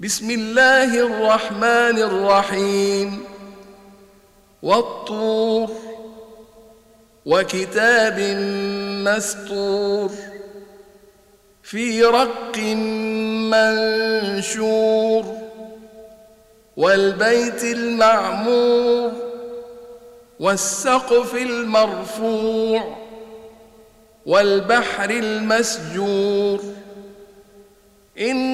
بسم الله الرحمن الرحيم. والطور وكتاب مسطور في رق منشور والبيت المعمور والسقف المرفوع والبحر المسجور. إن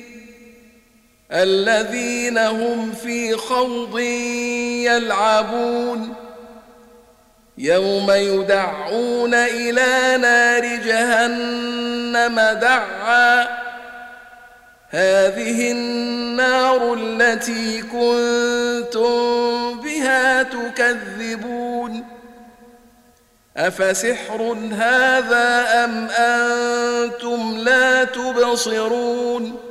الذين هم في خوض يلعبون. يوم يدعون إلى نار جهنم دعا. هذه النار التي كنتم بها تكذبون. أفسحر هذا أم أنتم لا تبصرون؟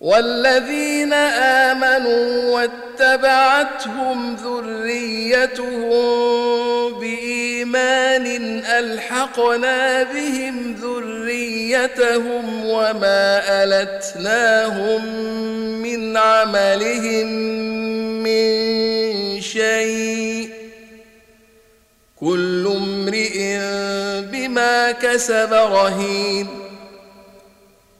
والذين آمنوا واتبعتهم ذريتهم بإيمان ألحقنا بهم ذريتهم وما ألتناهم من عملهم من شيء كل امرئ بما كسب رهين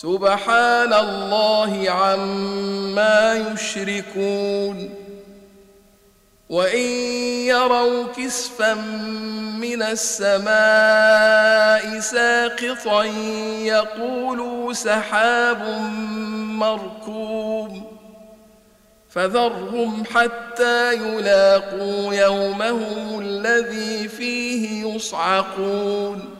سبحان الله عما يشركون وإن يروا كسفا من السماء ساقطا يقولوا سحاب مركوم فذرهم حتى يلاقوا يومهم الذي فيه يصعقون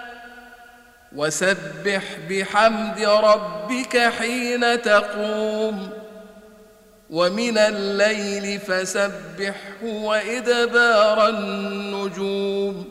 وسبح بحمد ربك حين تقوم ومن الليل فسبحه وإدبار النجوم